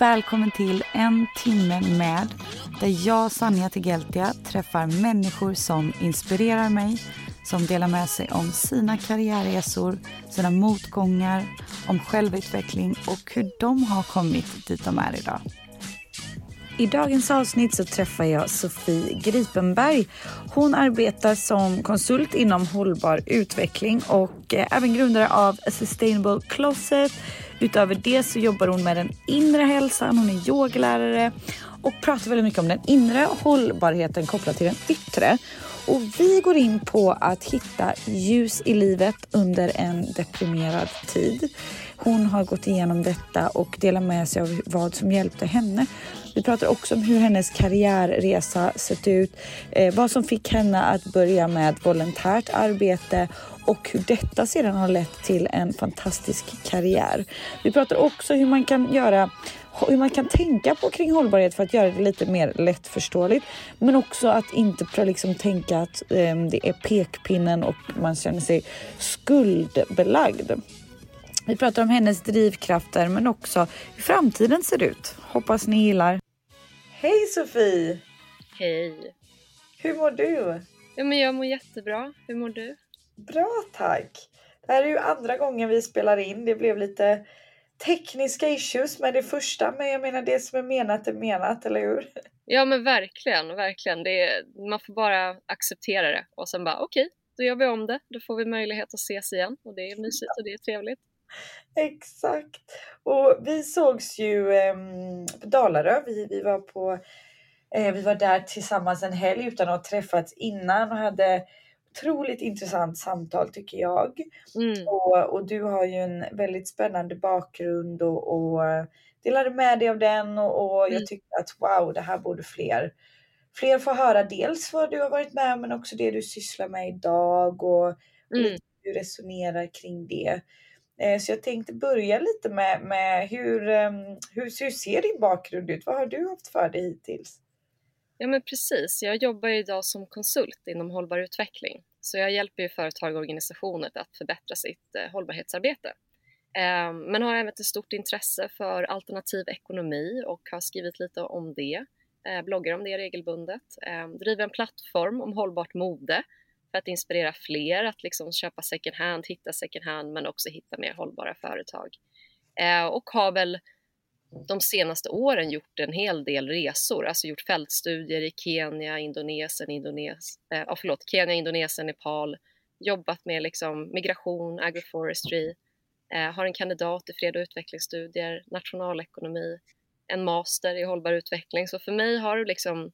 Välkommen till En timme med där jag, Sanja Tegeltia, träffar människor som inspirerar mig som delar med sig om sina karriärresor, sina motgångar, om självutveckling och hur de har kommit dit de är idag. I dagens avsnitt så träffar jag Sofie Gripenberg. Hon arbetar som konsult inom hållbar utveckling och eh, även grundare av A Sustainable Closet. Utöver det så jobbar hon med den inre hälsan, hon är yogalärare och pratar väldigt mycket om den inre hållbarheten kopplat till den yttre. Och vi går in på att hitta ljus i livet under en deprimerad tid. Hon har gått igenom detta och delar med sig av vad som hjälpte henne. Vi pratar också om hur hennes karriärresa sett ut, eh, vad som fick henne att börja med volontärt arbete och hur detta sedan har lett till en fantastisk karriär. Vi pratar också hur man kan göra hur man kan tänka på kring hållbarhet för att göra det lite mer lättförståeligt. Men också att inte liksom tänka att eh, det är pekpinnen och man känner sig skuldbelagd. Vi pratar om hennes drivkrafter men också hur framtiden ser ut. Hoppas ni gillar. Hej Sofie! Hej! Hur mår du? Ja, men jag mår jättebra. Hur mår du? Bra tack! Det här är ju andra gången vi spelar in. Det blev lite tekniska issues med det första, men jag menar det som är menat är menat, eller hur? Ja men verkligen, verkligen. Det är, man får bara acceptera det och sen bara okej, okay, då gör vi om det. Då får vi möjlighet att ses igen och det är mysigt och det är trevligt. Exakt. Och vi sågs ju eh, på Dalarö. Vi, vi var på eh, vi var där tillsammans en helg utan att ha träffats innan och hade otroligt intressant samtal tycker jag. Mm. Och, och, du har ju en väldigt spännande bakgrund och, och delade med dig av den och, och mm. jag tyckte att wow, det här borde fler fler få höra. Dels vad du har varit med om men också det du sysslar med idag och, och mm. lite hur du resonerar kring det. Eh, så jag tänkte börja lite med, med hur, ehm, hur, hur ser din bakgrund ut? Vad har du haft för dig hittills? Ja men precis, jag jobbar idag som konsult inom hållbar utveckling. Så jag hjälper ju företag och organisationer att förbättra sitt eh, hållbarhetsarbete. Ehm, men har även ett stort intresse för alternativ ekonomi och har skrivit lite om det. Eh, bloggar om det regelbundet. Ehm, driver en plattform om hållbart mode för att inspirera fler att liksom köpa second hand, hitta second hand men också hitta mer hållbara företag. Eh, och har väl de senaste åren gjort en hel del resor, alltså gjort fältstudier i Kenya, Indonesien, Indones eh, förlåt, Kenya, Indonesien, Nepal, jobbat med liksom migration, agroforestry, eh, har en kandidat i fred och utvecklingsstudier, nationalekonomi, en master i hållbar utveckling. Så för mig har liksom,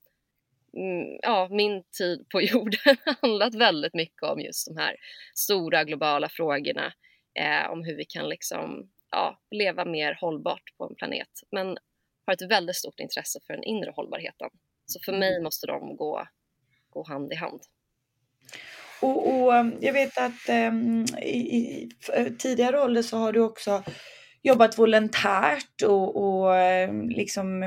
ja, min tid på jorden handlat väldigt mycket om just de här stora globala frågorna, eh, om hur vi kan liksom ja, leva mer hållbart på en planet. Men har ett väldigt stort intresse för den inre hållbarheten. Så för mig mm. måste de gå, gå hand i hand. Och, och um, jag vet att um, i, i tidigare ålder så har du också jobbat volontärt och, och um, liksom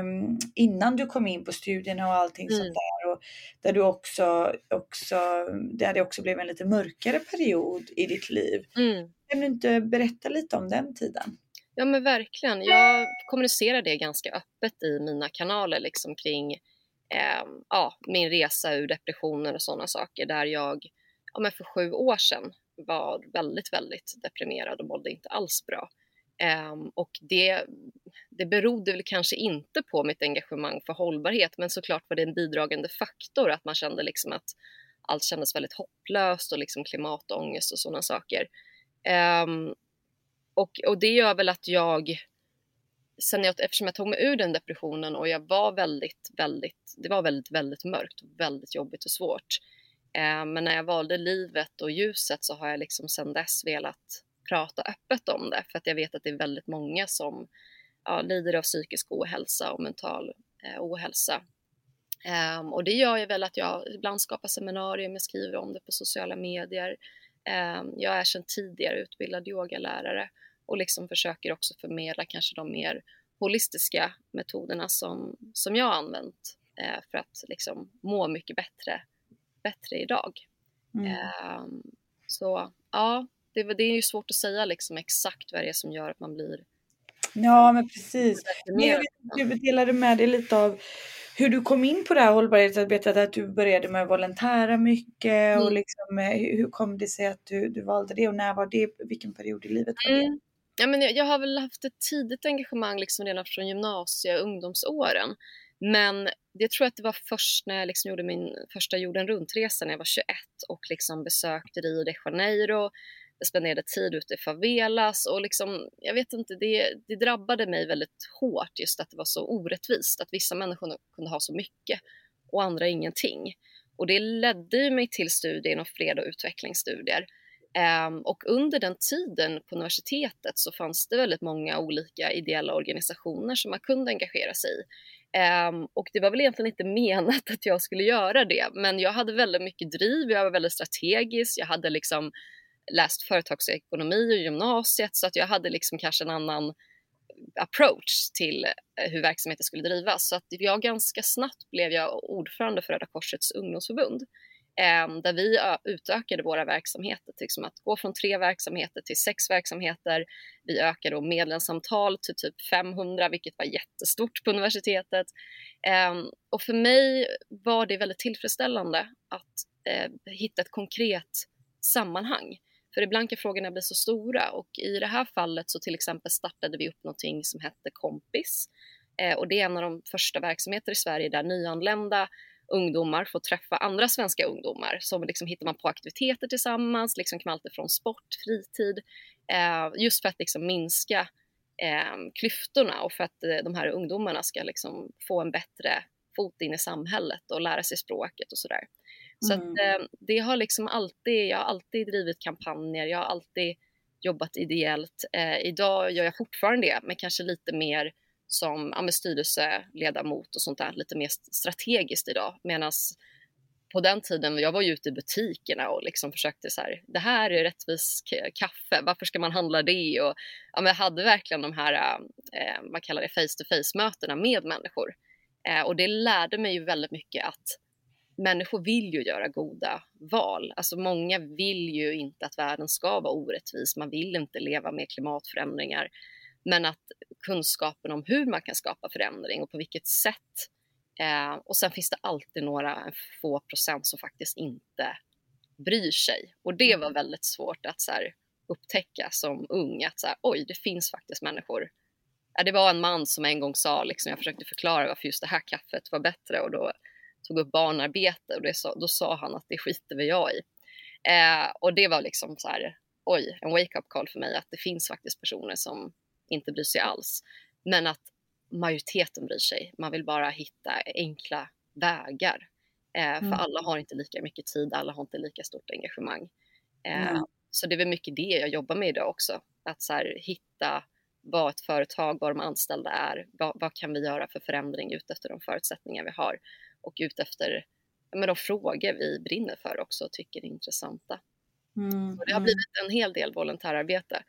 innan du kom in på studierna och allting mm. sånt där. Och där du också, också, där det också blev en lite mörkare period i ditt liv. Mm. Kan du inte berätta lite om den tiden? Ja men verkligen. Jag kommunicerar det ganska öppet i mina kanaler liksom kring eh, ja, min resa ur depressionen och sådana saker där jag ja, men för sju år sedan var väldigt, väldigt deprimerad och mådde inte alls bra. Ehm, och det, det berodde väl kanske inte på mitt engagemang för hållbarhet men såklart var det en bidragande faktor att man kände liksom att allt kändes väldigt hopplöst och liksom klimatångest och sådana saker. Um, och, och det gör väl att jag sen jag, eftersom jag tog mig ur den depressionen och jag var väldigt, väldigt, det var väldigt, väldigt mörkt, väldigt jobbigt och svårt. Eh, men när jag valde livet och ljuset så har jag liksom sedan dess velat prata öppet om det för att jag vet att det är väldigt många som ja, lider av psykisk ohälsa och mental eh, ohälsa. Um, och det gör ju väl att jag ibland skapar seminarium, jag skriver om det på sociala medier. Um, jag är sedan tidigare utbildad yogalärare och liksom försöker också förmedla kanske de mer holistiska metoderna som, som jag har använt uh, för att liksom må mycket bättre, bättre idag. Mm. Um, så ja, det, det, är ju svårt att säga liksom exakt vad det är som gör att man blir Ja, men precis. du delade med dig lite av hur du kom in på det här hållbarhetsarbetet, att du började med att volontära mycket mm. och liksom, eh, hur kom det sig att du, du valde det och när var det, vilken period i livet var det? Mm. Ja, men jag, jag, har väl haft ett tidigt engagemang liksom redan från gymnasie och ungdomsåren. Men det tror jag att det var först när jag liksom gjorde min första jorden runt-resa när jag var 21 och liksom besökte Rio de Janeiro spenderade tid ute i favelas och liksom, jag vet inte, det, det drabbade mig väldigt hårt just att det var så orättvist, att vissa människor kunde ha så mycket och andra ingenting. Och det ledde mig till studier inom fred och utvecklingsstudier. Um, och under den tiden på universitetet så fanns det väldigt många olika ideella organisationer som man kunde engagera sig i. Um, och det var väl egentligen inte menat att jag skulle göra det, men jag hade väldigt mycket driv, jag var väldigt strategisk, jag hade liksom läst företagsekonomi i gymnasiet så att jag hade liksom kanske en annan approach till eh, hur verksamheten skulle drivas. Så att jag ganska snabbt blev jag ordförande för Röda Korsets ungdomsförbund ehm, där vi utökade våra verksamheter, liksom att gå från tre verksamheter till sex verksamheter. Vi ökade medlemsantal till typ 500, vilket var jättestort på universitetet. Ehm, och för mig var det väldigt tillfredsställande att eh, hitta ett konkret sammanhang för ibland kan frågorna bli så stora och i det här fallet så till exempel startade vi upp någonting som hette Kompis eh, och det är en av de första verksamheter i Sverige där nyanlända ungdomar får träffa andra svenska ungdomar. Så liksom hittar man på aktiviteter tillsammans, liksom kan allt från sport, fritid, eh, just för att liksom minska eh, klyftorna och för att eh, de här ungdomarna ska liksom få en bättre fot in i samhället och lära sig språket och sådär. Så mm. att, eh, det har liksom alltid, jag har alltid drivit kampanjer, jag har alltid jobbat ideellt. Eh, idag gör jag fortfarande det, men kanske lite mer som ja, styrelseledamot och sånt där, lite mer strategiskt idag. Medan på den tiden, jag var ju ute i butikerna och liksom försökte så här, det här är rättvis kaffe, varför ska man handla det? Och, ja, jag hade verkligen de här, eh, man kallar det face to face mötena med människor. Eh, och det lärde mig ju väldigt mycket att människor vill ju göra goda val. Alltså många vill ju inte att världen ska vara orättvis. Man vill inte leva med klimatförändringar. Men att kunskapen om hur man kan skapa förändring och på vilket sätt. Eh, och sen finns det alltid några få procent som faktiskt inte bryr sig. Och det var väldigt svårt att så här, upptäcka som ung. Att så här, oj, det finns faktiskt människor. det var en man som en gång sa, liksom, jag försökte förklara varför just det här kaffet var bättre och då tog upp barnarbete och sa, då sa han att det skiter väl jag i. Eh, och det var liksom så här, oj, en wake-up call för mig att det finns faktiskt personer som inte bryr sig alls. Men att majoriteten bryr sig. Man vill bara hitta enkla vägar. Eh, för mm. alla har inte lika mycket tid, alla har inte lika stort engagemang. Eh, mm. Så det är väl mycket det jag jobbar med idag också. Att så här, hitta vad ett företag, vad de anställda är, vad, vad kan vi göra för förändring utefter de förutsättningar vi har och ut efter med de frågor vi brinner för också och tycker är intressanta. Mm, det har mm. blivit en hel del volontärarbete.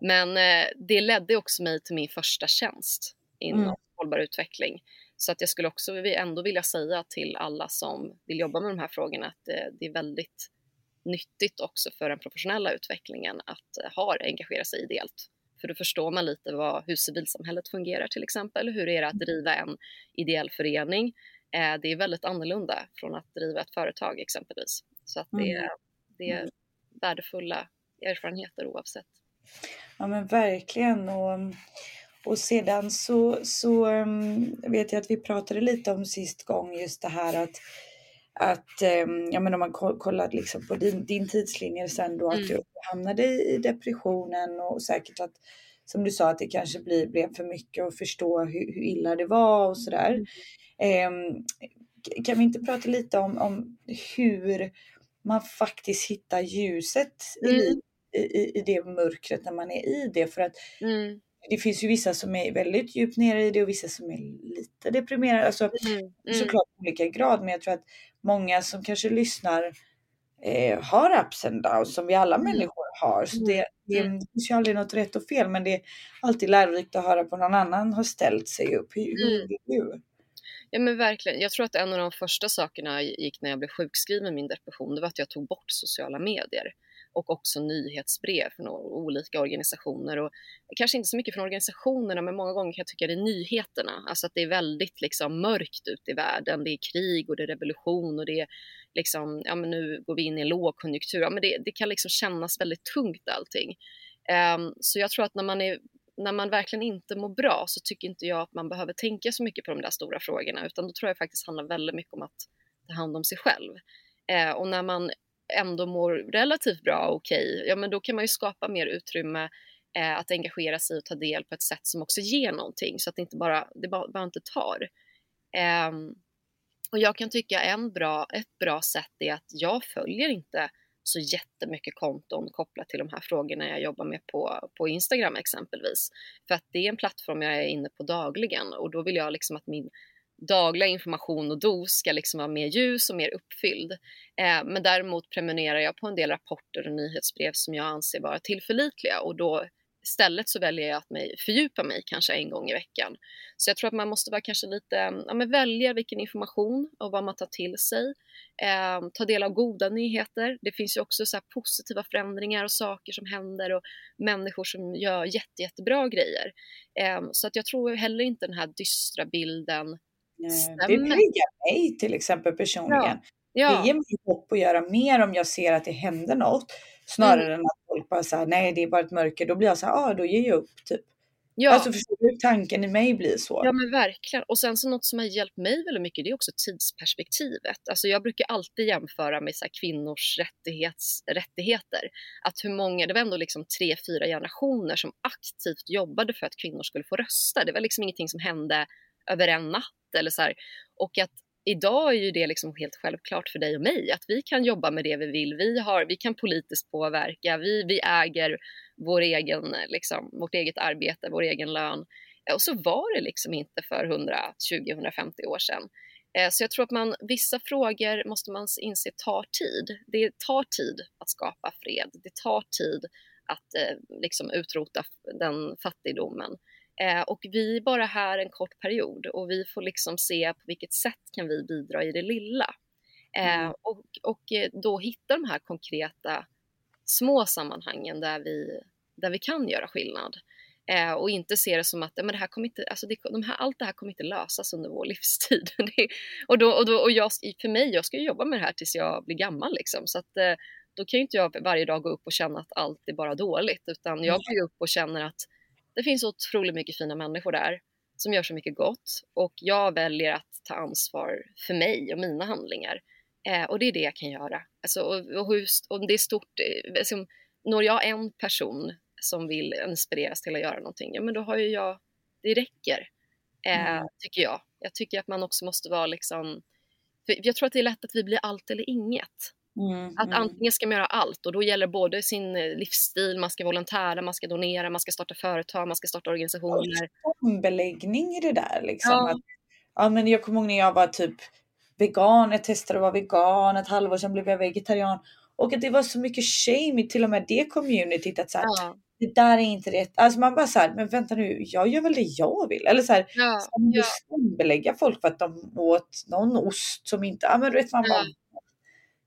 Men eh, det ledde också mig till min första tjänst inom mm. hållbar utveckling. Så att jag skulle också ändå vilja säga till alla som vill jobba med de här frågorna att eh, det är väldigt nyttigt också för den professionella utvecklingen att eh, ha engagera sig ideellt. För då förstår man lite vad, hur civilsamhället fungerar till exempel. Hur är det att driva en ideell förening? Eh, det är väldigt annorlunda från att driva ett företag exempelvis. Så att det, mm. det är värdefulla erfarenheter oavsett. Ja men verkligen. Och, och sedan så, så um, vet jag att vi pratade lite om sist gång just det här att att, um, ja men om man kollar liksom på din, din tidslinje sen då, mm. att du hamnade i depressionen och säkert att som du sa att det kanske blir, blev för mycket att förstå hur, hur illa det var och sådär. Mm. Eh, kan vi inte prata lite om, om hur man faktiskt hittar ljuset mm. i, i, i det mörkret när man är i det? För att mm. det finns ju vissa som är väldigt djupt nere i det och vissa som är lite deprimerade. Alltså, mm. mm. Såklart olika grad, men jag tror att många som kanske lyssnar eh, har ups and downs som vi alla mm. människor har. Så det, det mm. finns ju aldrig något rätt och fel, men det är alltid lärorikt att höra på någon annan har ställt sig upp. Hur, hur mm. Ja men verkligen. Jag tror att en av de första sakerna jag gick när jag blev sjukskriven med min depression, det var att jag tog bort sociala medier och också nyhetsbrev från olika organisationer. Och kanske inte så mycket från organisationerna, men många gånger kan jag tycka det är nyheterna. Alltså att det är väldigt liksom mörkt ute i världen. Det är krig och det är revolution och det är liksom, ja men nu går vi in i en lågkonjunktur. Ja men det, det kan liksom kännas väldigt tungt allting. Um, så jag tror att när man är när man verkligen inte mår bra så tycker inte jag att man behöver tänka så mycket på de där stora frågorna utan då tror jag faktiskt handlar väldigt mycket om att ta hand om sig själv. Eh, och när man ändå mår relativt bra och okej, okay, ja men då kan man ju skapa mer utrymme eh, att engagera sig och ta del på ett sätt som också ger någonting så att det inte bara, det bara, bara inte tar. Eh, och jag kan tycka en bra, ett bra sätt är att jag följer inte så jättemycket konton kopplat till de här frågorna jag jobbar med på, på Instagram exempelvis. För att det är en plattform jag är inne på dagligen och då vill jag liksom att min dagliga information och dos ska liksom vara mer ljus och mer uppfylld. Eh, men däremot prenumererar jag på en del rapporter och nyhetsbrev som jag anser vara tillförlitliga och då istället så väljer jag att mig, fördjupa mig kanske en gång i veckan. Så jag tror att man måste vara kanske lite, ja men välja vilken information och vad man tar till sig. Eh, ta del av goda nyheter. Det finns ju också så positiva förändringar och saker som händer och människor som gör jätte, jättebra grejer. Eh, så att jag tror heller inte den här dystra bilden stämmer. Det triggar mig till exempel personligen. Ja. Ja. Det ger mig hopp att göra mer om jag ser att det händer något. Snarare mm. än att folk bara säger nej det är bara ett mörker. Då blir jag så här, ah, då ger jag upp typ. Ja. Alltså förstår du tanken i mig blir så? Ja men verkligen. Och sen så något som har hjälpt mig väldigt mycket det är också tidsperspektivet. Alltså jag brukar alltid jämföra med så kvinnors rättighets, rättigheter. Att hur många, det var ändå liksom tre, fyra generationer som aktivt jobbade för att kvinnor skulle få rösta. Det var liksom ingenting som hände över en natt eller så här. Och att idag är ju det liksom helt självklart för dig och mig att vi kan jobba med det vi vill. Vi, har, vi kan politiskt påverka, vi, vi äger vår egen, liksom, vårt eget arbete, vår egen lön. Och så var det liksom inte för 120-150 år sedan. Eh, så jag tror att man, vissa frågor måste man inse tar tid. Det tar tid att skapa fred. Det tar tid att eh, liksom utrota den fattigdomen. Eh, och vi är bara här en kort period och vi får liksom se på vilket sätt kan vi bidra i det lilla. Eh, mm. och, och eh, då hitta de här konkreta små sammanhangen där vi, där vi kan göra skillnad. Eh, och inte se det som att men det här kommer inte, alltså det, de här, allt det här kommer inte lösas under vår livstid. det, och då, och då, och jag, för mig, jag ska jobba med det här tills jag blir gammal liksom. Så att, eh, då kan ju inte jag varje dag gå upp och känna att allt är bara dåligt, utan jag går upp och känner att det finns otroligt mycket fina människor där som gör så mycket gott och jag väljer att ta ansvar för mig och mina handlingar. Eh, och det är det jag kan göra. Alltså, och, och just, om det är stort, eh, liksom, når jag en person som vill inspireras till att göra någonting, ja men då har ju jag, det räcker, eh, mm. tycker jag. Jag tycker att man också måste vara liksom, jag tror att det är lätt att vi blir allt eller inget. Mm, att mm. antingen ska man göra allt och då gäller både sin eh, livsstil, man ska volontära, man ska donera, man ska starta företag, man ska starta organisationer. Ombeläggning i det där liksom. Ja. Att, ja men jag kommer ihåg när jag var typ vegan, jag testade att vara vegan ett halvår sedan blev jag vegetarian. Och att det var så mycket shame i till och med det communityt att så här, ja. det där är inte rätt. Alltså man bara så här, men vänta nu, jag gör väl det jag vill. Eller så här, ja. ska man ja. belägga folk för att de åt någon ost som inte, ja men du vet man bara,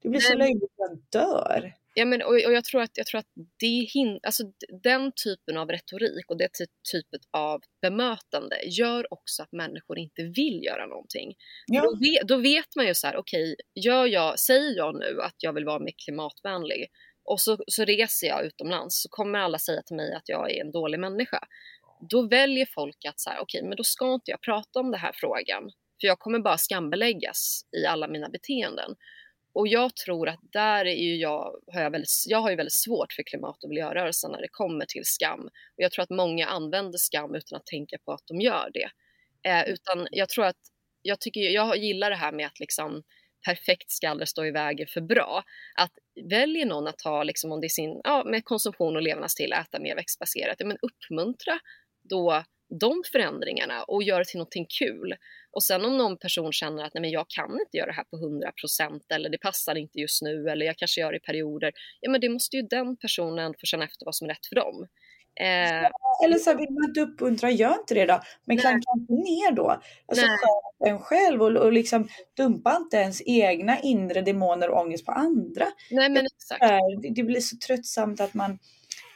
det blir så löjligt att man dör. Ja, men, och, och jag, tror att, jag tror att det hin alltså, den typen av retorik och det typet av bemötande gör också att människor inte vill göra någonting. Ja. Då, vet, då, vet, man ju så här, okej, okay, jag, säger jag nu att jag vill vara mer klimatvänlig och så, så reser jag utomlands så kommer alla säga till mig att jag är en dålig människa. Då väljer folk att så här, okej, okay, men då ska inte jag prata om den här frågan för jag kommer bara skambeläggas i alla mina beteenden. Och jag tror att där är ju jag, har jag, väldigt, jag har ju väldigt svårt för klimat och miljörörelsen när det kommer till skam. Och jag tror att många använder skam utan att tänka på att de gör det. Eh, utan jag tror att, jag, tycker, jag gillar det här med att liksom perfekt skallra stå i vägen för bra. Att väljer någon att ta, liksom, om det är sin, ja, med konsumtion och levnadsstil, äta mer växtbaserat, ja, men uppmuntra då de förändringarna och göra till någonting kul. Och sen om någon person känner att nej men jag kan inte göra det här på 100% eller det passar inte just nu eller jag kanske gör det i perioder. Ja men det måste ju den personen få känna efter vad som är rätt för dem. Eh, eller så vill man inte uppmuntra, gör inte det då. Men klanka inte ner då. Alltså skärp en själv och, och liksom dumpa inte ens egna inre demoner och ångest på andra. Nej men exakt. Det, det blir så tröttsamt att man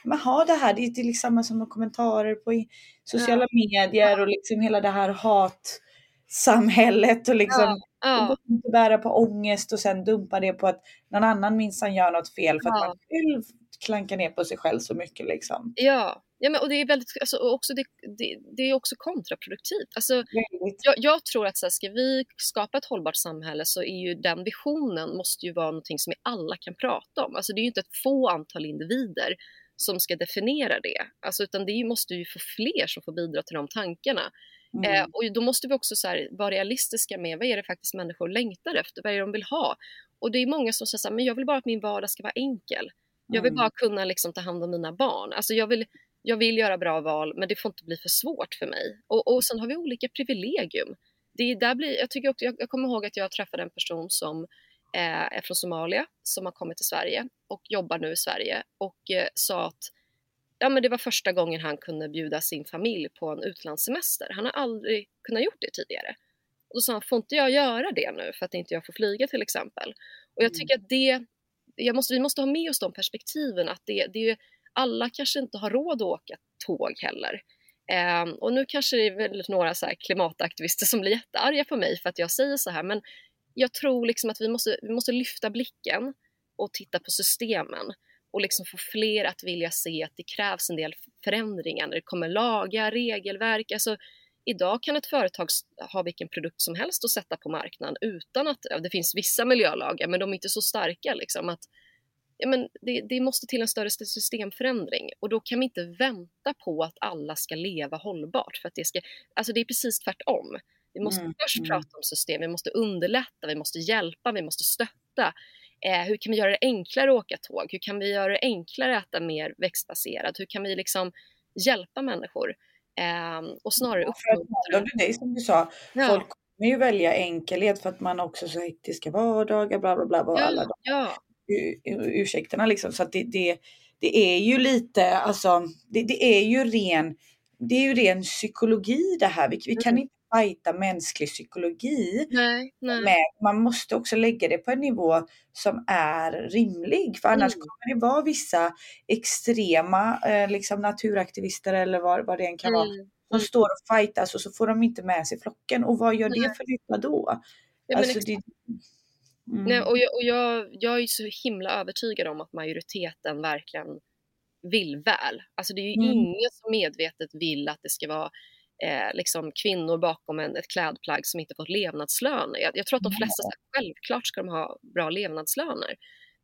man har det här, det är, är liksom som kommentarer på sociala ja. medier och liksom hela det här hatsamhället och liksom ja. Ja. inte bära på ångest och sen dumpa det på att någon annan minsann gör något fel för att man själv klankar ner på sig själv så mycket liksom. Ja, ja men, och det är väldigt, alltså, också det, det, det, är också kontraproduktivt. Alltså, jag, jag, tror att så här, ska vi skapa ett hållbart samhälle så är ju den visionen måste ju vara någonting som vi alla kan prata om. Alltså det är ju inte ett få antal individer som ska definiera det. Alltså, utan det måste ju få fler som får bidra till de tankarna. Mm. Eh, och då måste vi också så här, vara realistiska med vad är det faktiskt människor längtar efter, vad är det de vill ha? Och det är många som säger så här, men jag vill bara att min vardag ska vara enkel. Jag vill mm. bara kunna liksom, ta hand om mina barn. Alltså, jag, vill, jag vill göra bra val, men det får inte bli för svårt för mig. Och, och sen har vi olika privilegium. Det där blir, jag, tycker också, jag, jag kommer ihåg att jag träffade en person som är från Somalia som har kommit till Sverige och jobbar nu i Sverige och eh, sa att ja, men det var första gången han kunde bjuda sin familj på en utlandssemester. Han har aldrig kunnat gjort det tidigare. Och då sa han, får inte jag göra det nu för att inte jag får flyga till exempel? Och jag mm. tycker att det, jag måste, vi måste ha med oss de perspektiven att det, det alla kanske inte har råd att åka tåg heller. Um, och nu kanske det är väl några så klimataktivister som blir jättearga på mig för att jag säger så här, men jag tror liksom att vi måste, vi måste lyfta blicken och titta på systemen och liksom få fler att vilja se att det krävs en del förändringar när det kommer lagar, regelverk. Alltså, idag kan ett företag ha vilken produkt som helst att sätta på marknaden utan att, ja, det finns vissa miljölagar men de är inte så starka liksom att ja, men det, det, måste till en större systemförändring och då kan vi inte vänta på att alla ska leva hållbart för att det ska, alltså det är precis tvärtom. Vi måste mm. först mm. prata om system, vi måste underlätta, vi måste hjälpa, vi måste stötta. Eh, hur kan vi göra det enklare att åka tåg? Hur kan vi göra det enklare att äta mer växtbaserat? Hur kan vi liksom hjälpa människor? Eh, och snarare uppmuntra. Det är som du sa, ja. folk kommer ju välja enkelhet för att man också så hektiska vardagar, bla bla bla, ja, alla de ja. ursäkterna liksom. Så att det, det, det är ju lite, alltså, det, det är ju ren det är ju ren psykologi det här. Vi, vi kan mm. inte fighta mänsklig psykologi. Nej, nej. Men man måste också lägga det på en nivå som är rimlig. För annars mm. kommer det vara vissa extrema eh, liksom naturaktivister eller vad, vad det än kan mm. vara. Som står och fightas och så får de inte med sig flocken. Och vad gör nej. det för nytta då? Ja, alltså, det, mm. Nej, och jag, och jag, jag är så himla övertygad om att majoriteten verkligen vill väl. Alltså det är ju mm. ingen som medvetet vill att det ska vara eh, liksom kvinnor bakom en, ett klädplagg som inte fått levnadslöner. Jag, jag tror att de flesta, mm. självklart ska de ha bra levnadslöner.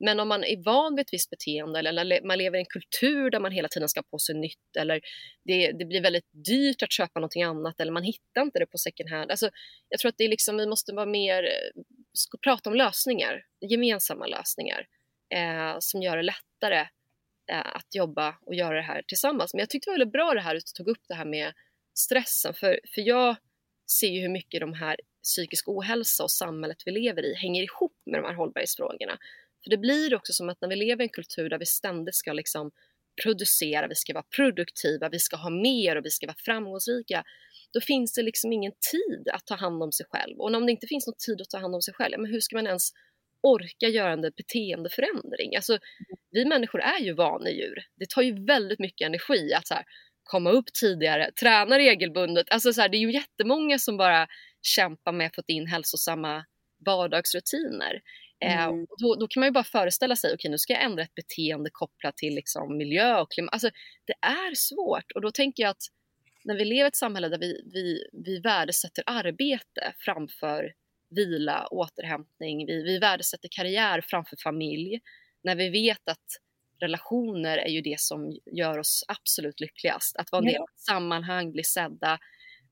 Men om man är van vid ett visst beteende eller man lever i en kultur där man hela tiden ska på sig nytt eller det, det, blir väldigt dyrt att köpa någonting annat eller man hittar inte det på second hand. Alltså, jag tror att det är liksom, vi måste vara mer, ska prata om lösningar, gemensamma lösningar eh, som gör det lättare eh, att jobba och göra det här tillsammans. Men jag tyckte det var väldigt bra det här att du tog upp det här med stressen. För, för jag ser ju hur mycket de här psykisk ohälsa och samhället vi lever i hänger ihop med de här hållbarhetsfrågorna. För det blir också som att när vi lever i en kultur där vi ständigt ska liksom producera, vi ska vara produktiva, vi ska ha mer och vi ska vara framgångsrika. Då finns det liksom ingen tid att ta hand om sig själv. Och om det inte finns någon tid att ta hand om sig själv, men hur ska man ens orka göra en beteendeförändring? Alltså, vi människor är ju vanedjur. Det tar ju väldigt mycket energi att så här, komma upp tidigare, träna regelbundet. Alltså så här, det är ju jättemånga som bara kämpar med att få in hälsosamma vardagsrutiner. Eh, mm. Eh, då, då, kan man ju bara föreställa sig, okej okay, nu ska jag ändra ett beteende kopplat till liksom, miljö och klimat. Alltså, det är svårt och då tänker jag att när vi lever i ett samhälle där vi, vi, vi värdesätter arbete framför vila, återhämtning. Vi, vi värdesätter karriär framför familj. När vi vet att relationer är ju det som gör oss absolut lyckligast. Att vara en del av ett sammanhang, bli sedda.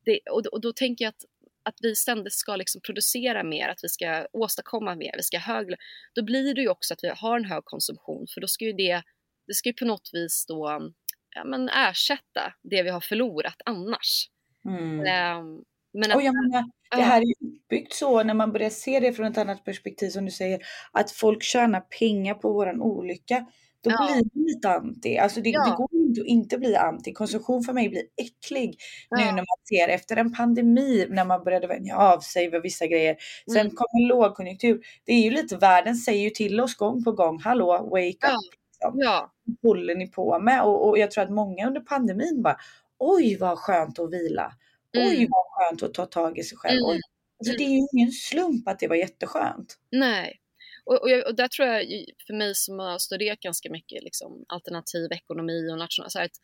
Det, och, och då tänker jag att att vi ständigt ska liksom producera mer, att vi ska åstadkomma mer, vi ska hög, då blir det ju också att vi har en hög konsumtion för då ska ju det, det ska ju på något vis då ja, men ersätta det vi har förlorat annars. Mm. Um, men att, och jag menar, det här är ju uppbyggt så när man börjar se det från ett annat perspektiv som du säger, att folk tjänar pengar på våran olycka. Då ja. blir det lite anti. Alltså det, ja. det, går inte att inte bli anti. Konsumtion för mig blir äcklig ja. nu när man ser efter en pandemi när man började vänja av sig för vissa grejer. Sen mm. kommer lågkonjunktur. Det är ju lite, världen säger ju till oss gång på gång, hallå wake up. Liksom. Ja. håller ni på med? Och, och jag tror att många under pandemin bara, oj vad skönt att vila. Mm. Oj vad skönt att ta tag i sig själv. Mm. Alltså, det är ju ingen slump att det var jätteskönt. Nej, och, och, jag, och, där tror jag, för mig som har studerat ganska mycket liksom, alternativ ekonomi och national, så här, att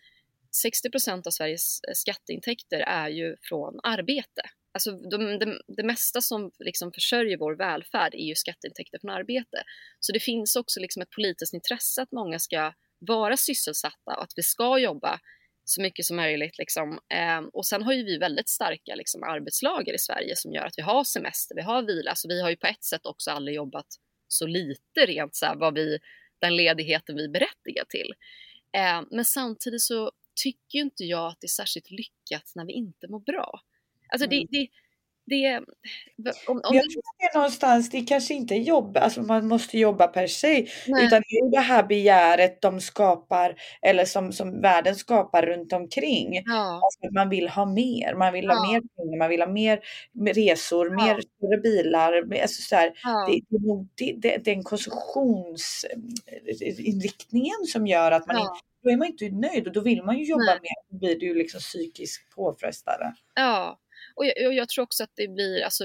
60 procent av Sveriges eh, skatteintäkter är ju från arbete. Alltså de, de, det mesta som liksom försörjer vår välfärd är ju skatteintäkter från arbete. Så det finns också liksom ett politiskt intresse att många ska vara sysselsatta och att vi ska jobba så mycket som möjligt. Liksom. Eh, och sen har ju vi väldigt starka liksom, arbetslager i Sverige som gör att vi har semester, vi har vila. Så vi har ju på ett sätt också aldrig jobbat så lite rent så här, vad vi, den ledigheten vi berättigar till. Eh, men samtidigt så tycker inte jag att det är särskilt lyckat när vi inte mår bra. Alltså mm. det, det, om, om jag tror att det är någonstans, det kanske inte är jobb, alltså man måste jobba per se, Nej. utan det är det här begäret de skapar, eller som, som världen skapar runt omkring. Ja. Alltså man vill ha mer, man vill ja. ha mer pengar, man vill ha mer resor, ja. mer större bilar. Alltså så här, det, det, det, det är en konsumtionsinriktningen som gör att man ja. då är man inte nöjd och då vill man ju jobba Nej. mer, då blir det ju liksom psykiskt påfrestande. Ja, och jag, och jag, tror också att det blir, alltså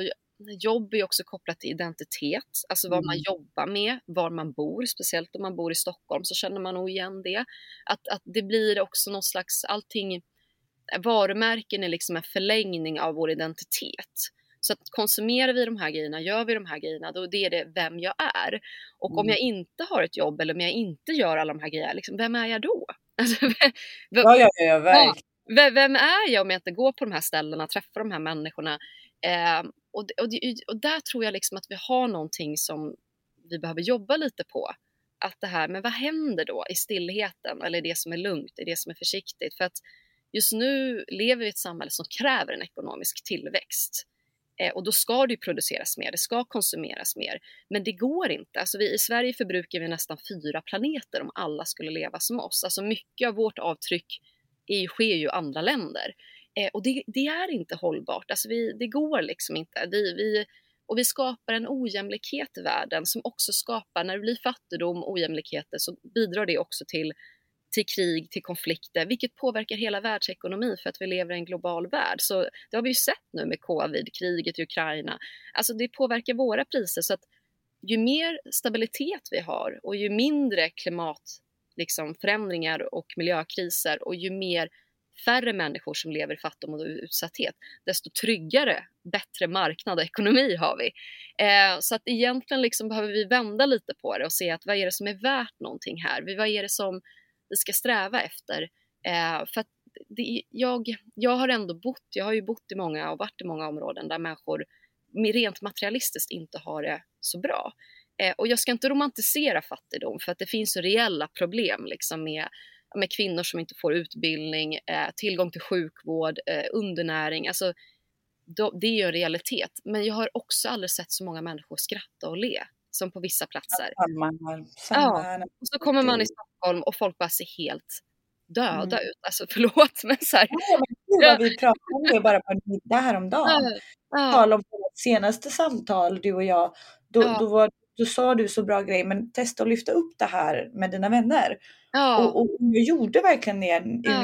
jobb är också kopplat till identitet, alltså vad mm. man jobbar med, var man bor, speciellt om man bor i Stockholm så känner man nog igen det. Att, att det blir också någon slags, allting, varumärken är liksom en förlängning av vår identitet. Så att konsumerar vi de här grejerna, gör vi de här grejerna, då det är det vem jag är. Och mm. om jag inte har ett jobb eller om jag inte gör alla de här grejerna, liksom, vem är jag då? Alltså, ja, ja, ja, verkligen vem är jag om jag inte går på de här ställena, träffar de här människorna? Eh, och, och, och, där tror jag liksom att vi har någonting som vi behöver jobba lite på. Att det här, men vad händer då i stillheten eller i det som är lugnt, i det som är försiktigt? För att just nu lever vi i ett samhälle som kräver en ekonomisk tillväxt. Eh, och då ska det produceras mer, det ska konsumeras mer. Men det går inte. Alltså vi, I Sverige förbrukar vi nästan fyra planeter om alla skulle leva som oss. Alltså mycket av vårt avtryck är, sker ju i andra länder. Eh, och det, det, är inte hållbart, alltså vi, det går liksom inte. Vi, vi, och vi skapar en ojämlikhet i världen som också skapar, när det blir fattigdom och ojämlikheter så bidrar det också till, till krig, till konflikter, vilket påverkar hela världsekonomin för att vi lever i en global värld. Så det har vi ju sett nu med covid, kriget i Ukraina. Alltså det påverkar våra priser så att ju mer stabilitet vi har och ju mindre klimat liksom, förändringar och miljökriser och ju mer färre människor som lever i fattigdom och utsatthet, desto tryggare, bättre marknad och ekonomi har vi. Eh, så att egentligen liksom behöver vi vända lite på det och se att vad är det som är värt någonting här? Vad är det som vi ska sträva efter? Eh, för att det, jag, jag har ändå bott, jag har ju bott i många och varit i många områden där människor rent materialistiskt inte har det så bra. Eh, och jag ska inte romantisera fattigdom för att det finns så reella problem liksom med, med kvinnor som inte får utbildning, eh, tillgång till sjukvård, eh, undernäring. Alltså, då, det är ju en realitet. Men jag har också aldrig sett så många människor skratta och le som på vissa platser. Samma, samma. Ja, och så kommer man i Stockholm och folk bara ser helt döda mm. ut. Alltså förlåt men så här. Ja, men vi pratade om det bara på en middag häromdagen. Ja, Tal om vårt senaste samtal, du och jag. Då, ja. då var då sa du så bra grej, men testa att lyfta upp det här med dina vänner. Ja. Och, och jag gjorde verkligen det ja.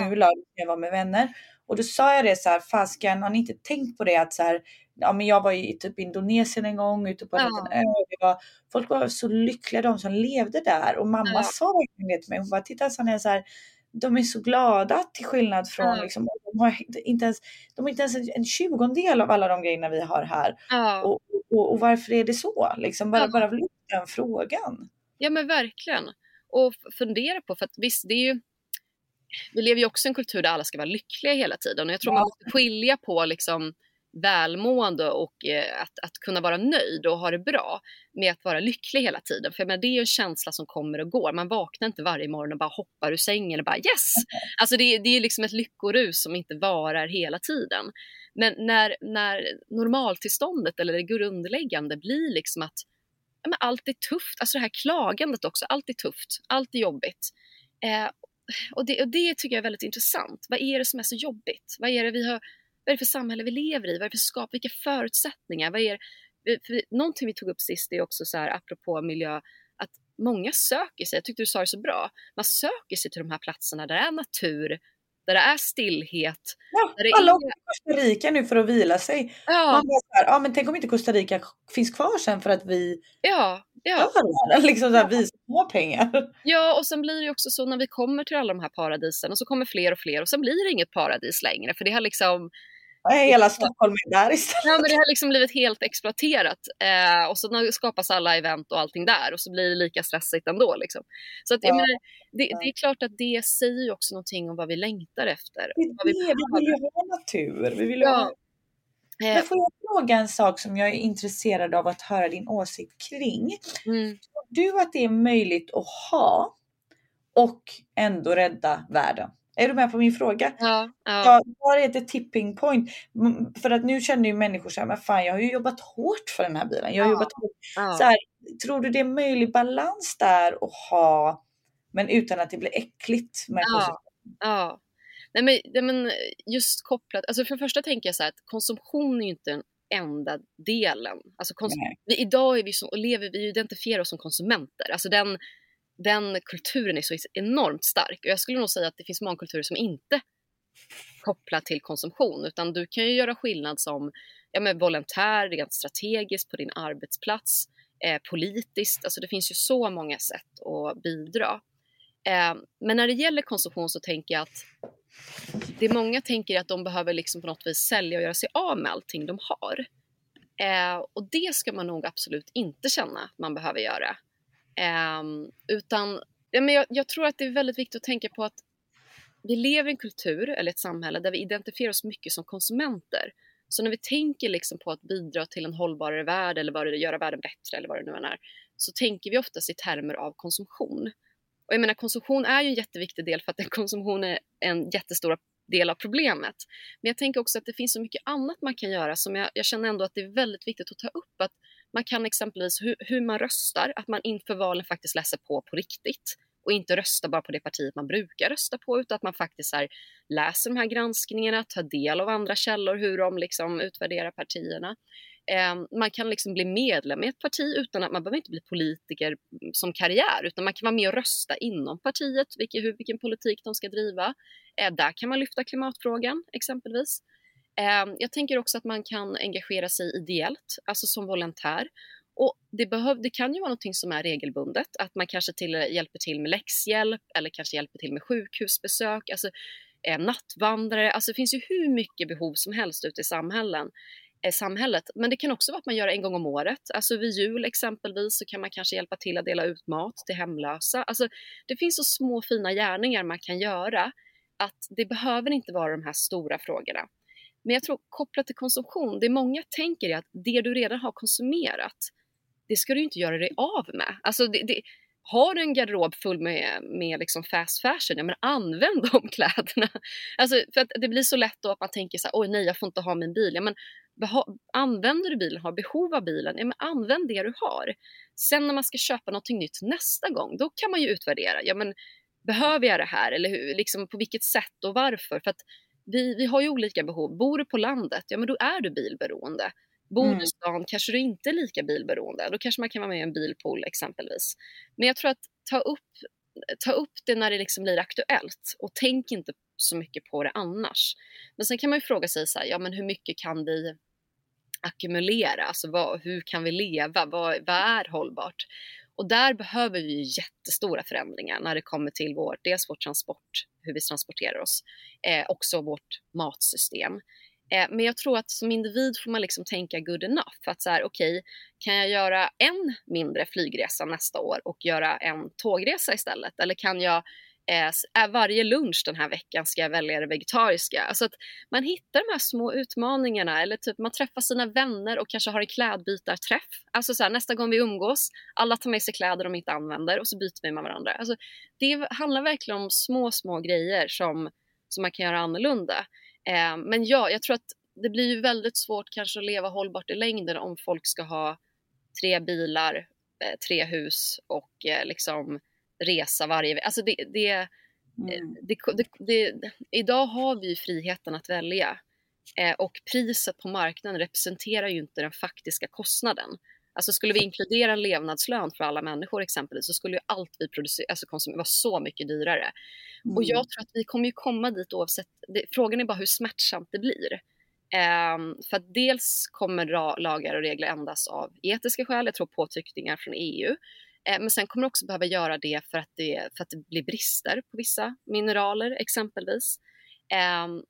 nu när jag var med vänner. Och då sa jag det så här, fasken, har ni inte tänkt på det att så här, ja men jag var i typ Indonesien en gång ute på en ja. liten ö. Var, folk var så lyckliga de som levde där och mamma ja. sa verkligen det till mig. Hon bara, titta Sanna, så här, de är så glada till skillnad från ja. liksom, de har inte ens, de har inte ens en tjugondel av alla de grejerna vi har här. Ja. Och, och, och, varför är det så? Liksom bara, ja. bara den frågan. Ja men verkligen. Och fundera på, för att visst det är ju vi lever ju också i en kultur där alla ska vara lyckliga hela tiden och jag tror ja. man måste skilja på liksom välmående och eh, att, att kunna vara nöjd och ha det bra med att vara lycklig hela tiden. För men, det är ju en känsla som kommer och går. Man vaknar inte varje morgon och bara hoppar ur sängen och bara yes! Alltså det, det är liksom ett lyckorus som inte varar hela tiden. Men när, när normaltillståndet eller det grundläggande blir liksom att ja, men allt är tufft, alltså det här klagandet också, allt är tufft, allt är jobbigt. Eh, och, det, och det tycker jag är väldigt intressant. Vad är det som är så jobbigt? Vad är det vi har vad är det för samhälle vi lever i? Vad är det för skap? Vilka förutsättningar? Vad är det? För någonting vi tog upp sist är också så här, apropå miljö, att många söker sig, jag tyckte du sa det så bra, man söker sig till de här platserna där det är natur, där det är stillhet. Ja, där det alla är... åker till Costa Rica nu för att vila sig. Ja. Man bara så här, ja men tänk om inte Costa Rica finns kvar sen för att vi ja, ja. gör det. Liksom så här, vi har pengar. Ja, och sen blir det också så när vi kommer till alla de här paradisen och så kommer fler och fler och sen blir det inget paradis längre för det har liksom Hela Stockholm är där istället. Ja, men det har liksom blivit helt exploaterat. Eh, och så skapas alla event och allting där och så blir det lika stressigt ändå. Liksom. Så att, ja. menar, det, det, är klart att det säger också någonting om vad vi längtar efter. Det är det, vi, vi vill ju ha natur. Vi vill ja. ha... Men får jag fråga en sak som jag är intresserad av att höra din åsikt kring? Mm. Tror du att det är möjligt att ha och ändå rädda världen? Är du med på min fråga? Ja. ja. Var är det tipping point? För att nu känner ju människor så här, men fan jag har ju jobbat hårt för den här bilen. Jag har ja. jobbat hårt. Ja. Så här, tror du det är möjlig balans där att ha, men utan att det blir äckligt med ja. ja. Nej men, nej men just kopplat, alltså för det första tänker jag så här att konsumtion är ju inte den enda delen. Alltså vi, idag är vi som, lever vi identifierar oss som konsumenter. Alltså den den kulturen är så enormt stark. Och jag skulle nog säga att det finns många kulturer som inte kopplar till konsumtion, utan du kan ju göra skillnad som ja, men volontär, rent strategiskt på din arbetsplats, eh, politiskt. Alltså det finns ju så många sätt att bidra. Eh, men när det gäller konsumtion så tänker jag att det många tänker att de behöver liksom på något vis sälja och göra sig av med allting de har. Eh, och det ska man nog absolut inte känna att man behöver göra. Um, utan ja, men jag, jag, tror att det är väldigt viktigt att tänka på att vi lever i en kultur eller ett samhälle där vi identifierar oss mycket som konsumenter. Så när vi tänker liksom på att bidra till en hållbarare värld eller vad det, göra världen bättre eller vad det nu än är, så tänker vi oftast i termer av konsumtion. Och jag menar konsumtion är ju en jätteviktig del för att konsumtion är en jättestor del av problemet. Men jag tänker också att det finns så mycket annat man kan göra som jag, jag känner ändå att det är väldigt viktigt att ta upp. Att man kan exempelvis hur, hur man röstar, att man inför valen faktiskt läser på på riktigt och inte rösta bara på det partiet man brukar rösta på utan att man faktiskt här, läser de här granskningarna, tar del av andra källor, hur de liksom utvärderar partierna. Eh, man kan liksom bli medlem i ett parti utan att man behöver inte bli politiker mm, som karriär utan man kan vara med och rösta inom partiet, vilken, hur, vilken politik de ska driva. Eh, där kan man lyfta klimatfrågan exempelvis. Ehm, jag tänker också att man kan engagera sig ideellt, alltså som volontär. Och det, behöv, det kan ju vara något som är regelbundet, att man kanske till, hjälper till med läxhjälp eller kanske hjälper till med sjukhusbesök, alltså eh, nattvandrare. Alltså det finns ju hur mycket behov som helst ute i samhällen, eh, samhället. Men det kan också vara att man gör det en gång om året. Alltså vid jul exempelvis så kan man kanske hjälpa till att dela ut mat till hemlösa. Alltså det finns så små fina gärningar man kan göra att det behöver inte vara de här stora frågorna. Men jag tror kopplat till konsumtion, det många tänker är att det du redan har konsumerat, det ska du inte göra dig av med. Alltså det, det, har du en garderob full med, med liksom fast fashion, ja men använd de kläderna. Alltså, för att det blir så lätt då att man tänker så här, oj nej jag får inte ha min bil. Ja, men beha, använder du bilen, har behov av bilen, ja men använd det du har. Sen när man ska köpa någonting nytt nästa gång, då kan man ju utvärdera, ja men behöver jag det här eller hur, liksom på vilket sätt och varför? För att vi, vi har ju olika behov. Bor du på landet, ja men då är du bilberoende. Bor mm. du i stan kanske du inte är lika bilberoende. Då kanske man kan vara med i en bilpool exempelvis. Men jag tror att ta upp, ta upp det när det liksom blir aktuellt och tänk inte så mycket på det annars. Men sen kan man ju fråga sig så här, ja men hur mycket kan vi ackumulera? Alltså vad, hur kan vi leva? Vad, vad är hållbart? Och där behöver vi jättestora förändringar när det kommer till vår, dels vår transport, hur vi transporterar oss, eh, också vårt matsystem. Eh, men jag tror att som individ får man liksom tänka good enough. Att så här, okej, okay, kan jag göra en mindre flygresa nästa år och göra en tågresa istället? Eller kan jag eh, varje lunch den här veckan ska jag välja det vegetariska. Alltså att man hittar de här små utmaningarna eller typ man träffar sina vänner och kanske har en klädbytarträff. Alltså så här, nästa gång vi umgås, alla tar med sig kläder de inte använder och så byter vi med varandra. Alltså, det handlar verkligen om små, små grejer som, som man kan göra annorlunda. Eh, men ja, jag tror att det blir ju väldigt svårt kanske att leva hållbart i längden om folk ska ha tre bilar, eh, tre hus och eh, liksom resa varje vecka. Alltså det, det, mm. det, idag har vi friheten att välja eh, och priset på marknaden representerar ju inte den faktiska kostnaden. Alltså skulle vi inkludera en levnadslön för alla människor exempelvis så skulle ju allt vi producerar, alltså konsumerar, vara så mycket dyrare. Mm. Och jag tror att vi kommer ju komma dit oavsett, det, frågan är bara hur smärtsamt det blir. Um, för att dels kommer lagar och regler ändras av etiska skäl, jag tror påtryckningar från EU. Eh, men sen kommer det också behöva göra det för att det, för att det blir brister på vissa mineraler exempelvis. Um,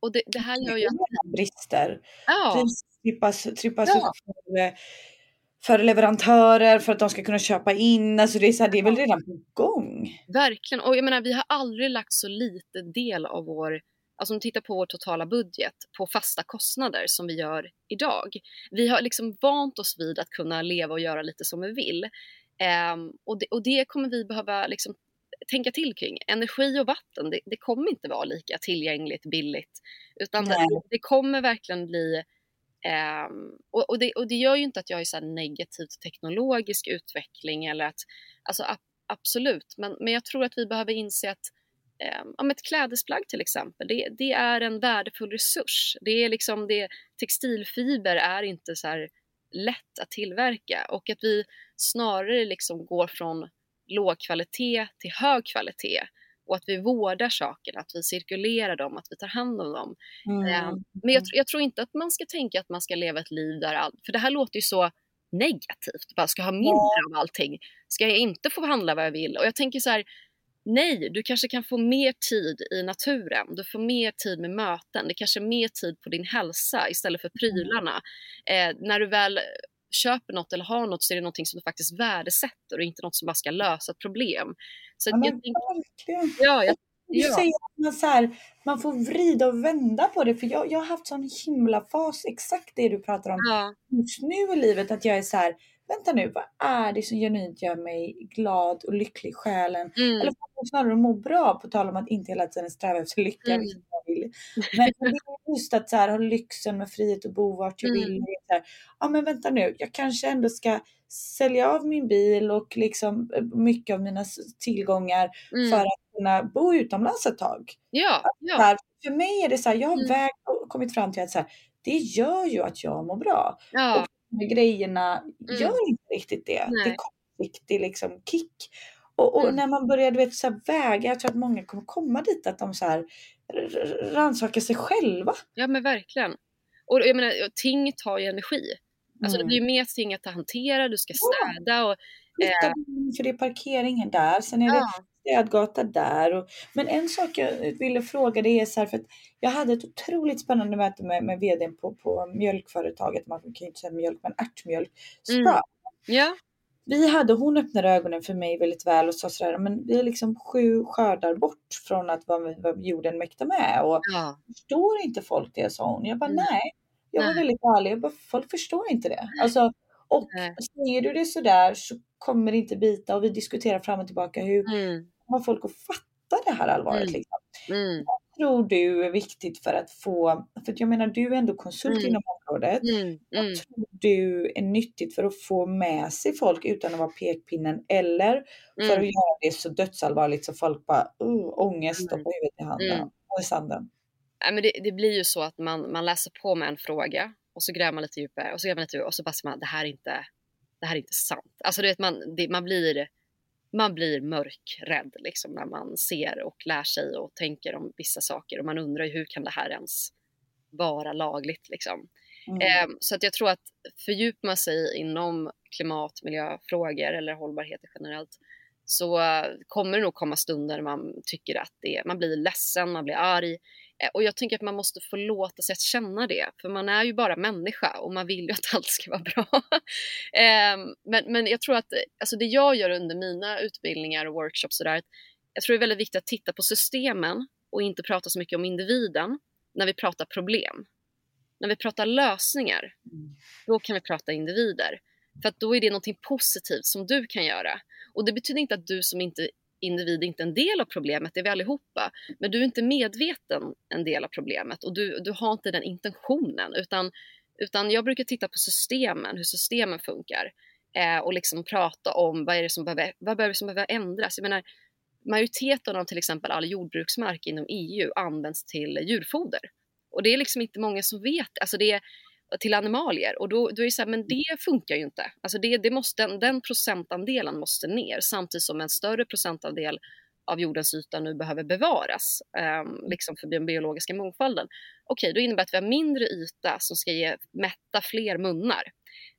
och det, det, här gör ju att... Brister. Ja. Trippas, trippas ja. för, eh, för leverantörer för att de ska kunna köpa in. Alltså det, är så här, det är väl redan på gång? Verkligen. Och jag menar, vi har aldrig lagt så lite del av vår Alltså om du tittar på vår totala budget på fasta kostnader som vi gör idag. Vi har liksom vant oss vid att kunna leva och göra lite som vi vill. Um, och, det, och, det, kommer vi behöva liksom tänka till kring. Energi och vatten, det, det kommer inte vara lika tillgängligt, billigt. Utan det, det, kommer verkligen bli... Um, och, och, och, det, gör ju inte att jag är så negativ till teknologisk utveckling eller att... Alltså ab, absolut, men, men jag tror att vi behöver inse att om ett klädesplagg till exempel, det, det, är en värdefull resurs. Det är liksom det, textilfiber är inte så lätt att tillverka och att vi snarare liksom går från låg kvalitet till hög kvalitet och att vi vårdar sakerna, att vi cirkulerar dem, att vi tar hand om dem. Mm. Eh, men jag, jag, tror inte att man ska tänka att man ska leva ett liv där allt, för det här låter ju så negativt, bara ska ha mindre av allting. Ska jag inte få handla vad jag vill? Och jag tänker så här, nej, du kanske kan få mer tid i naturen, du får mer tid med möten, det kanske är mer tid på din hälsa istället för mm. prylarna. Eh, när du väl köper något eller har något så är det någonting som du faktiskt värdesätter och inte något som bara ska lösa ett problem. Så ja, jag verkligen. Ja, jag, ja. säger man, så här, man får vrida och vända på det, för jag, jag har haft sån himla fas, exakt det du pratar om ja. just nu i livet, att jag är så här, vänta nu, vad är det som genuint gör mig glad och lycklig i själen? Mm. Eller snarare må bra, på tal om att inte hela tiden sträva efter lycka. Mm. Vill. Men just att så här, ha lyxen med frihet att bo vart jag mm. vill. Så här, ja men vänta nu, jag kanske ändå ska sälja av min bil och liksom eh, mycket av mina tillgångar mm. för att kunna bo utomlands ett tag. Ja, ja. Här, för mig är det så här, jag har mm. vägt och kommit fram till att så det gör ju att jag mår bra. Ja. Och de grejerna mm. gör inte riktigt det. Nej. Det är kortsiktig liksom kick. Och, och mm. när man börjar du vet, så väga, jag tror att många kommer komma dit att de så här rannsakar sig själva. Ja men verkligen. Och jag menar, ting tar ju energi. Alltså mm. det blir ju mer ting att hantera, du ska städa och... Eh... För det är parkeringen där, sen är ja. det städgata där. Och, men en sak jag ville fråga dig är så här, för att jag hade ett otroligt spännande möte med, med vdn på, på mjölkföretaget, man kan ju inte säga mjölk, men ärtmjölk. Mm. Ja vi hade, hon öppnade ögonen för mig väldigt väl och sa sådär, men vi är liksom sju skördar bort från att vad, vad jorden mäktar med och ja. förstår inte folk det sa hon. Jag bara mm. nej, jag var väldigt ärlig, jag bara, folk förstår inte det. Alltså, och nej. säger du det sådär så kommer inte bita och vi diskuterar fram och tillbaka hur mm. har folk att fatta det här allvaret. Mm. Liksom. Mm tror du är viktigt för att få, för jag menar du är ändå konsult mm. inom området. Mm. Vad mm. tror du är nyttigt för att få med sig folk utan att vara pekpinnen eller för att mm. göra det så dödsallvarligt så folk bara uh, ångest och på huvudet i handen mm. i sanden? Nej, men det, det, blir ju så att man, man läser på med en fråga och så gräver man lite djupare och så gräver man lite djupare och så bara man det här är inte, det här är inte sant. Alltså du vet man, det, man blir man blir mörkrädd liksom när man ser och lär sig och tänker om vissa saker och man undrar hur kan det här ens vara lagligt liksom. Mm. Eh, så att jag tror att fördjupar man sig inom klimat, miljöfrågor eller hållbarhet generellt så kommer det nog komma stunder man tycker att det, man blir ledsen, man blir arg och jag tänker att man måste få låta sig att känna det, för man är ju bara människa och man vill ju att allt ska vara bra. Ehm, men, men jag tror att alltså det jag gör under mina utbildningar och workshops och där, jag tror det är väldigt viktigt att titta på systemen och inte prata så mycket om individen när vi pratar problem. När vi pratar lösningar, då kan vi prata individer. För att då är det någonting positivt som du kan göra. Och det betyder inte att du som inte individ inte är en del av problemet, det är vi allihopa. Men du är inte medveten en del av problemet och du, du har inte den intentionen. Utan, utan jag brukar titta på systemen, hur systemen funkar. Eh, och liksom prata om vad är det som behöver, vad behöver, som behöver ändras. Jag menar, majoriteten av till exempel all jordbruksmark inom EU används till djurfoder. Och det är liksom inte många som vet, alltså det är till animalier och då, då är det så här, men det funkar ju inte. Alltså det, det måste, den, den procentandelen måste ner samtidigt som en större procentandel av jordens yta nu behöver bevaras um, liksom för den biologiska mångfalden. Okej, okay, då innebär det att vi har mindre yta som ska ge, mätta fler munnar.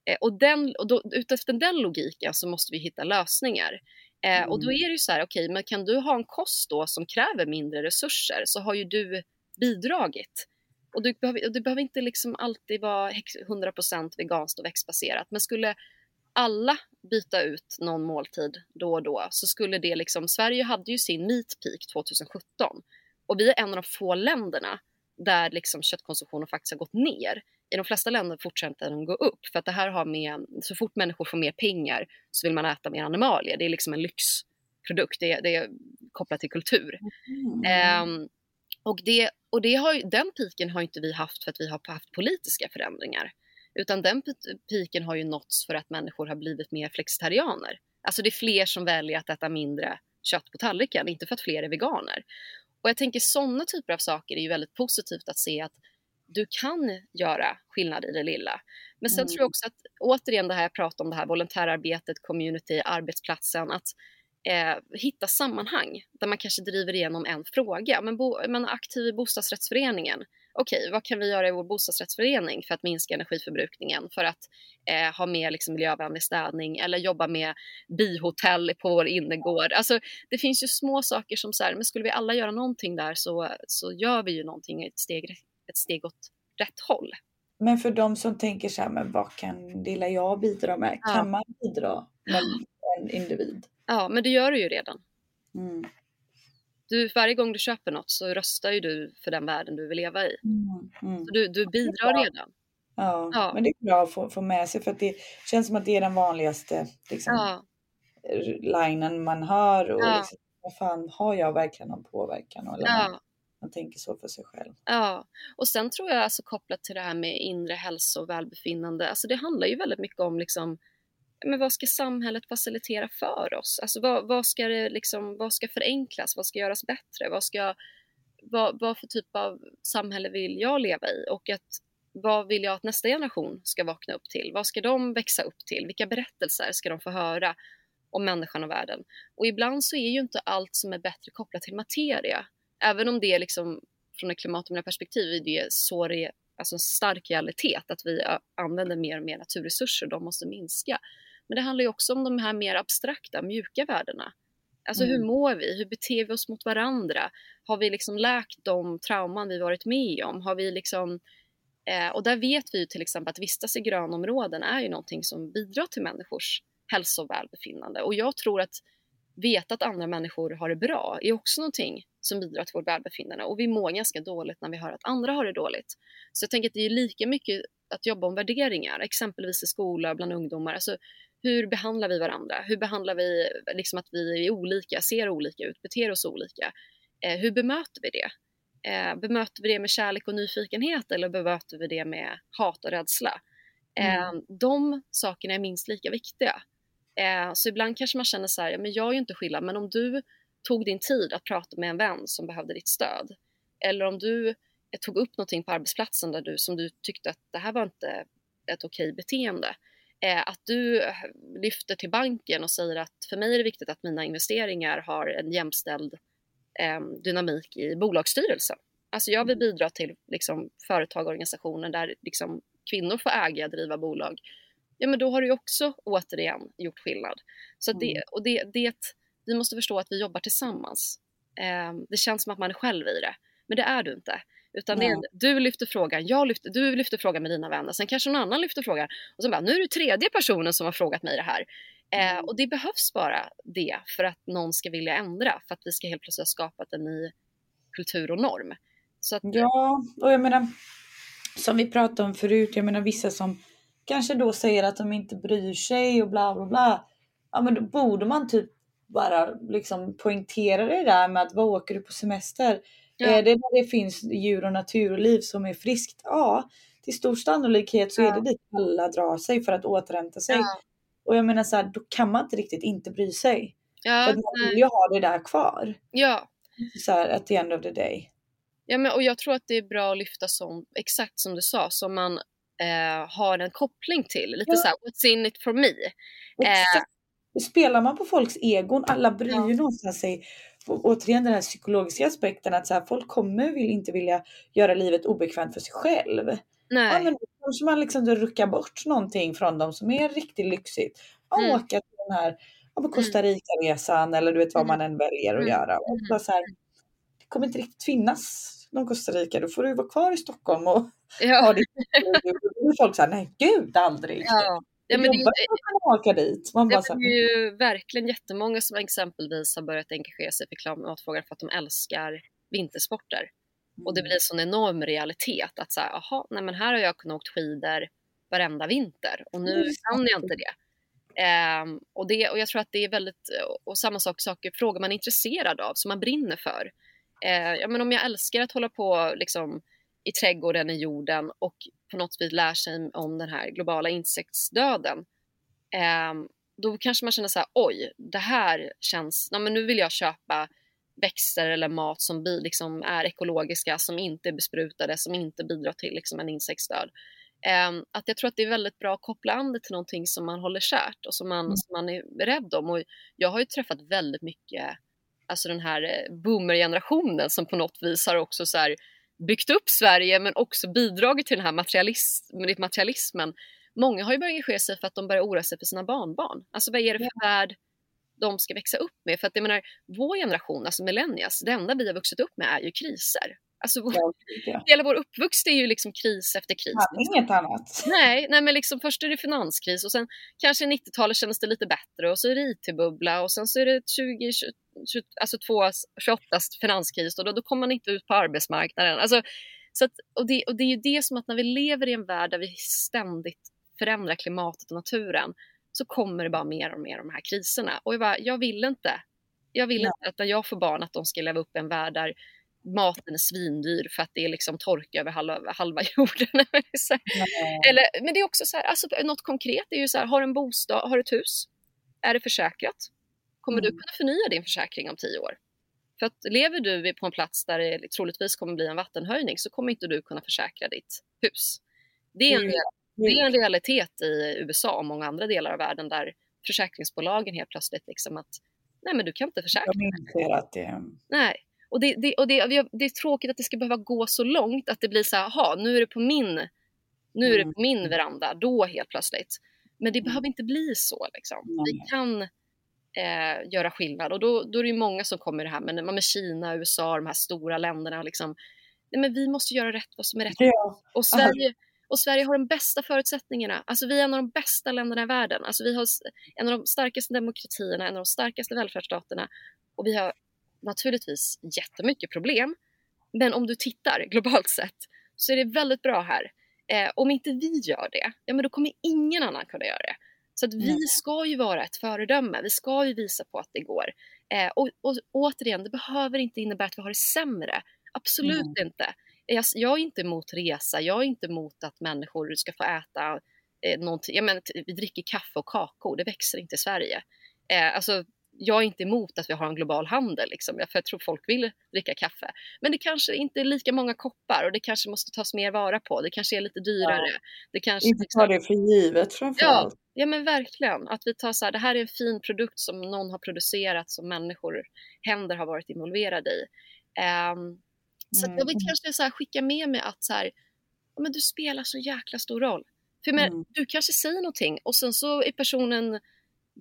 Eh, och, den, och då, utefter den logiken så måste vi hitta lösningar. Eh, mm. Och då är det ju så här, okej, okay, men kan du ha en kost då som kräver mindre resurser så har ju du bidragit. Och du behöver, det behöver inte liksom alltid vara 100% veganskt och växtbaserat, men skulle alla byta ut någon måltid då och då så skulle det liksom, Sverige hade ju sin meat peak 2017 och vi är en av de få länderna där liksom köttkonsumtionen faktiskt har gått ner. I de flesta länder fortsätter den gå upp för att det här har med, så fort människor får mer pengar så vill man äta mer animalier. Det är liksom en lyxprodukt, det, det är kopplat till kultur. Mm. Um, och, det, och det har, den piken har inte vi haft för att vi har haft politiska förändringar. Utan den piken har ju nåtts för att människor har blivit mer flexitarianer. Alltså det är fler som väljer att äta mindre kött på tallriken, inte för att fler är veganer. Och jag tänker sådana typer av saker är ju väldigt positivt att se att du kan göra skillnad i det lilla. Men sen mm. tror jag också att, återigen det här jag pratade om, det här volontärarbetet, community, arbetsplatsen, att eh, hitta sammanhang där man kanske driver igenom en fråga. Men bo, man är aktiv i bostadsrättsföreningen. Okej, vad kan vi göra i vår bostadsrättsförening för att minska energiförbrukningen, för att eh, ha mer liksom, miljövänlig städning eller jobba med bihotell på vår innergård. Alltså, det finns ju små saker som så här, men skulle vi alla göra någonting där så, så gör vi ju någonting ett steg, ett steg åt rätt håll. Men för de som tänker så här, men vad kan lilla jag bidra med? Ja. Kan man bidra med en individ? Ja, men det gör du ju redan. Mm. Du, varje gång du köper något så röstar ju du för den världen du vill leva i. Mm. Mm. Så du, du bidrar redan. Ja, ja, men det är bra att få, få med sig för att det känns som att det är den vanligaste liksom, ja. linen man hör. Och ja. liksom, vad fan, har jag verkligen någon påverkan? Eller ja. man, man tänker så för sig själv. Ja, och sen tror jag alltså kopplat till det här med inre hälsa och välbefinnande, alltså det handlar ju väldigt mycket om liksom men vad ska samhället facilitera för oss? Alltså vad, vad, ska det liksom, vad ska förenklas? Vad ska göras bättre? Vad, ska, vad, vad för typ av samhälle vill jag leva i? Och att, vad vill jag att nästa generation ska vakna upp till? Vad ska de växa upp till? Vilka berättelser ska de få höra om människan och världen? Och ibland så är ju inte allt som är bättre kopplat till materia. Även om det är liksom från ett klimat och miljöperspektiv det är så det är alltså en stark realitet att vi använder mer och mer naturresurser, de måste minska. Men det handlar ju också om de här mer abstrakta, mjuka värdena. Alltså mm. hur mår vi? Hur beter vi oss mot varandra? Har vi liksom läkt de trauman vi varit med om? Har vi liksom... Eh, och där vet vi ju till exempel att vistas i grönområden är ju någonting som bidrar till människors hälsa och välbefinnande. Och jag tror att veta att andra människor har det bra är också någonting som bidrar till vårt välbefinnande. Och vi mår ganska dåligt när vi hör att andra har det dåligt. Så jag tänker att det är lika mycket att jobba om värderingar, exempelvis i skola, bland ungdomar. Alltså, hur behandlar vi varandra? Hur behandlar vi liksom att vi är olika, ser olika ut, beter oss olika? Eh, hur bemöter vi det? Eh, bemöter vi det med kärlek och nyfikenhet eller bemöter vi det med hat och rädsla? Eh, mm. De sakerna är minst lika viktiga. Eh, så ibland kanske man känner så här, men jag är ju inte skillnad, men om du tog din tid att prata med en vän som behövde ditt stöd, eller om du eh, tog upp någonting på arbetsplatsen där du, som du tyckte att det här var inte ett okej beteende, att du eh, lyfter till banken och säger att för mig är det viktigt att mina investeringar har en jämställd eh, dynamik i bolagsstyrelsen. Alltså jag vill mm. bidra till liksom, företag och organisationer där liksom, kvinnor får äga, driva bolag. Ja, men då har du också återigen gjort skillnad. Så det, mm. och det, det, vi måste förstå att vi jobbar tillsammans. Eh, det känns som att man är själv i det. Men det är du inte. Utan det är, du lyfter frågan, jag lyfter, du lyfter frågan med dina vänner, sen kanske någon annan lyfter frågan och så bara, nu är det tredje personen som har frågat mig det här. Eh, mm. och det behövs bara det för att någon ska vilja ändra, för att vi ska helt plötsligt ha skapat en ny kultur och norm. Så att, ja, och jag menar, som vi pratade om förut, jag menar vissa som kanske då säger att de inte bryr sig och bla bla bla. Ja men då borde man typ bara liksom poängtera det där med att vad åker du på semester? Ja. Är det där det finns djur och naturliv som är friskt? Ja, till stor sannolikhet så ja. är det dit alla drar sig för att återhämta sig. Ja. Och jag menar så här, då kan man inte riktigt inte bry sig. Ja, för man vill ju ha det där kvar. Ja. Så här, at the end of the day. Ja, men, och jag tror att det är bra att lyfta som, exakt som du sa, som man eh, har en koppling till. Lite ja. så här, what's in it for me? Exakt. Eh, Spelar man på folks egon, alla bryr ja. någonstans sig. Och, återigen den här psykologiska aspekten att så här, folk kommer vill inte vilja göra livet obekvämt för sig själv. Nej. Ja, men då kanske man liksom ruckar bort någonting från dem som är riktigt lyxigt. Mm. Åka till den här ja, mm. Costa Rica-resan eller du vet vad mm. man än väljer att mm. göra. Och bara så här, det kommer inte riktigt finnas någon Costa Rica, då får du vara kvar i Stockholm och ja. ha ditt Då folk säger nej gud aldrig. Ja. Ja, men det, är, åka dit. Man bara det är ju verkligen jättemånga som exempelvis har börjat engagera sig för klimatfrågan för att de älskar vintersporter. Mm. Och det mm. blir en sån enorm realitet att säga, jaha, nej men här har jag kunnat åkt skidor varenda vinter och nu kan jag inte det. Um, och, det, och jag tror att det är väldigt, och samma sak, saker, frågor man är intresserad av, som man brinner för. Uh, ja, men om jag älskar att hålla på liksom, i trädgården, i jorden och på något vis lär sig om den här globala insektsdöden, um, då kanske man känner så här, oj, det här känns, ja, men nu vill jag köpa växter eller mat som liksom är ekologiska, som inte är besprutade, som inte bidrar till liksom, en insektsdöd. Um, att jag tror att det är väldigt bra att koppla an det till någonting som man håller kärt och som man, mm. som man är rädd om. Och jag har ju träffat väldigt mycket, alltså den här eh, boomergenerationen som på något vis har också så här byggt upp Sverige men också bidragit till den här materialism, materialismen. Många har ju börjat engagera sig för att de börjar oroa sig för sina barnbarn. Alltså vad är det för värld de ska växa upp med? För att jag menar, vår generation, alltså millennials, det enda vi har vuxit upp med är ju kriser. Alltså, ja, ja. Hela vår uppväxt är ju liksom kris efter kris. Ja, inget annat. Nej, nej, men liksom först är det finanskris och sen kanske 90-talet kändes det lite bättre och så är det IT-bubbla och sen så är det 20, 20 alltså 28 finanskris och då, då kommer man inte ut på arbetsmarknaden. Alltså, så att, och, det, och det är ju det som att när vi lever i en värld där vi ständigt förändrar klimatet och naturen så kommer det bara mer och mer av de här kriserna. Och jag, bara, jag vill inte. Jag vill inte att när jag får barn att de ska leva upp i en värld där maten är svindyr för att det är liksom torka över halva, halva jorden. Eller, men det är också så här, alltså, något konkret är ju så här, har en bostad, har ett hus, är det försäkrat? Kommer mm. du kunna förnya din försäkring om tio år? För att lever du på en plats där det troligtvis kommer bli en vattenhöjning så kommer inte du kunna försäkra ditt hus. Det är en, det är en realitet i USA och många andra delar av världen där försäkringsbolagen helt plötsligt liksom att nej men du kan inte försäkra. Det... Nej, och, det, det, och det, det, är tråkigt att det ska behöva gå så långt att det blir så här, aha, nu är det på min, nu är det på min mm. veranda, då helt plötsligt. Men det behöver inte bli så. Liksom. Vi kan eh, göra skillnad och då, då är det många som kommer det här med, med Kina, USA, de här stora länderna. Liksom. Nej, men vi måste göra rätt vad som är rätt. Ja. Och, Sverige, och Sverige har de bästa förutsättningarna. Alltså vi är en av de bästa länderna i världen. Alltså vi har en av de starkaste demokratierna, en av de starkaste välfärdsstaterna och vi har naturligtvis jättemycket problem. Men om du tittar globalt sett så är det väldigt bra här. Eh, om inte vi gör det, ja men då kommer ingen annan kunna göra det. Så att vi mm. ska ju vara ett föredöme, vi ska ju visa på att det går. Eh, och, och återigen, det behöver inte innebära att vi har det sämre. Absolut mm. inte. Jag, jag, är inte emot resa, jag är inte emot att människor ska få äta eh, någonting. Jag menar, vi dricker kaffe och kakor, det växer inte i Sverige. Eh, alltså, jag är inte emot att vi har en global handel, liksom, för jag tror folk vill dricka kaffe. Men det kanske inte är lika många koppar och det kanske måste tas mer vara på. Det kanske är lite dyrare. Ja. Det kanske, inte ta det för givet framförallt. Ja, ja, men verkligen. Att vi tar så här, det här är en fin produkt som någon har producerat, som människor, händer har varit involverade i. Um, så mm. jag vill kanske så här, skicka med mig att så här, men du spelar så jäkla stor roll. För men, mm. du kanske säger någonting och sen så är personen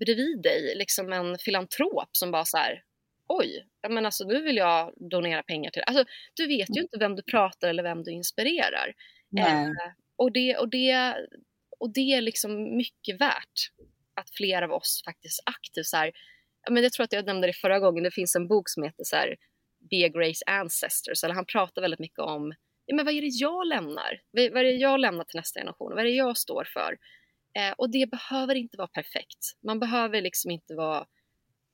bredvid dig liksom en filantrop som bara så här, oj, men alltså nu vill jag donera pengar till Alltså du vet ju mm. inte vem du pratar eller vem du inspirerar. Eh, och, det, och, det, och det är liksom mycket värt att flera av oss faktiskt aktivt så här, men jag tror att jag nämnde det förra gången, det finns en bok som heter så här, Be Grace Ancestors, eller han pratar väldigt mycket om ja, men vad är det jag lämnar? Vad är det jag lämnar till nästa generation? Vad är det jag står för? Eh, och det behöver inte vara perfekt. Man behöver liksom inte vara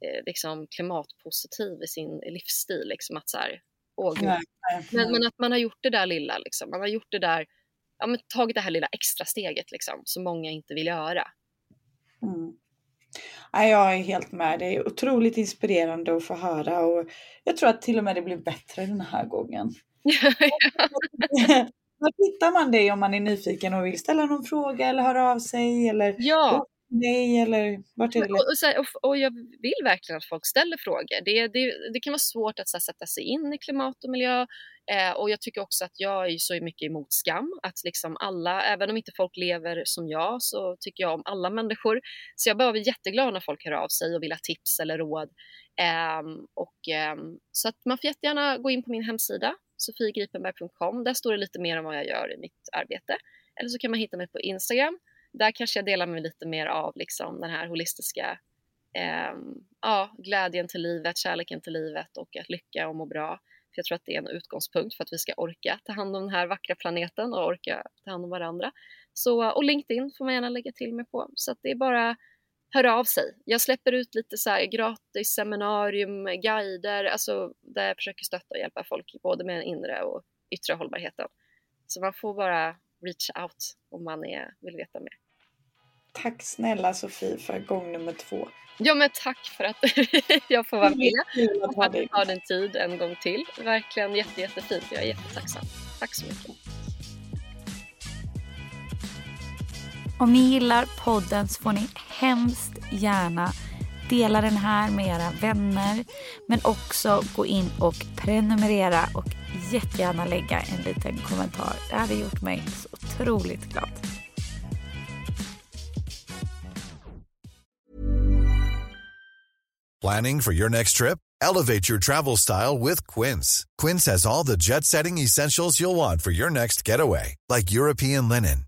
eh, liksom klimatpositiv i sin livsstil. Liksom att så här. Men, men, att man har gjort det där lilla, liksom. man har gjort det där, ja, men tagit det här lilla extra steget liksom, som många inte vill göra. Mm. jag är helt med. Det är otroligt inspirerande att få höra och jag tror att till och med det blir bättre den här gången. Var hittar man dig om man är nyfiken och vill ställa någon fråga eller höra av sig? Eller ja. Nej, eller vart är det och, och, här, och, och, jag vill verkligen att folk ställer frågor. Det, det, det kan vara svårt att här, sätta sig in i klimat och miljö eh, och jag tycker också att jag är så mycket emot skam. Att liksom alla, även om inte folk lever som jag så tycker jag om alla människor. Så jag bara blir jätteglad när folk hör av sig och vill ha tips eller råd. Eh, och, eh, så att man får jättegärna gå in på min hemsida sofiegripenberg.com. Där står det lite mer om vad jag gör i mitt arbete. Eller så kan man hitta mig på Instagram. Där kanske jag delar med mig lite mer av liksom den här holistiska eh, ja, glädjen till livet, kärleken till livet och att lycka och må bra. För jag tror att det är en utgångspunkt för att vi ska orka ta hand om den här vackra planeten och orka ta hand om varandra. Så, och LinkedIn får man gärna lägga till mig på. Så att det är bara höra av sig. Jag släpper ut lite så gratis seminarium, guider, alltså där jag försöker stötta och hjälpa folk både med den inre och yttre hållbarheten. Så man får bara reach out om man är, vill veta mer. Tack snälla Sofie för gång nummer två. Ja men tack för att jag får vara med och att du tar din tid en gång till. Verkligen jätte, jättefint. Jag är jättetacksam. Tack så mycket. Om ni gillar podden så får ni hemskt gärna dela den här med era vänner men också gå in och prenumerera och jättegärna lägga en liten kommentar. Det hade gjort mig så otroligt glad. Planning for your next trip? Elevate your travel style with Quince. Quince has all the jet-setting essentials you'll want for your next getaway, like European linen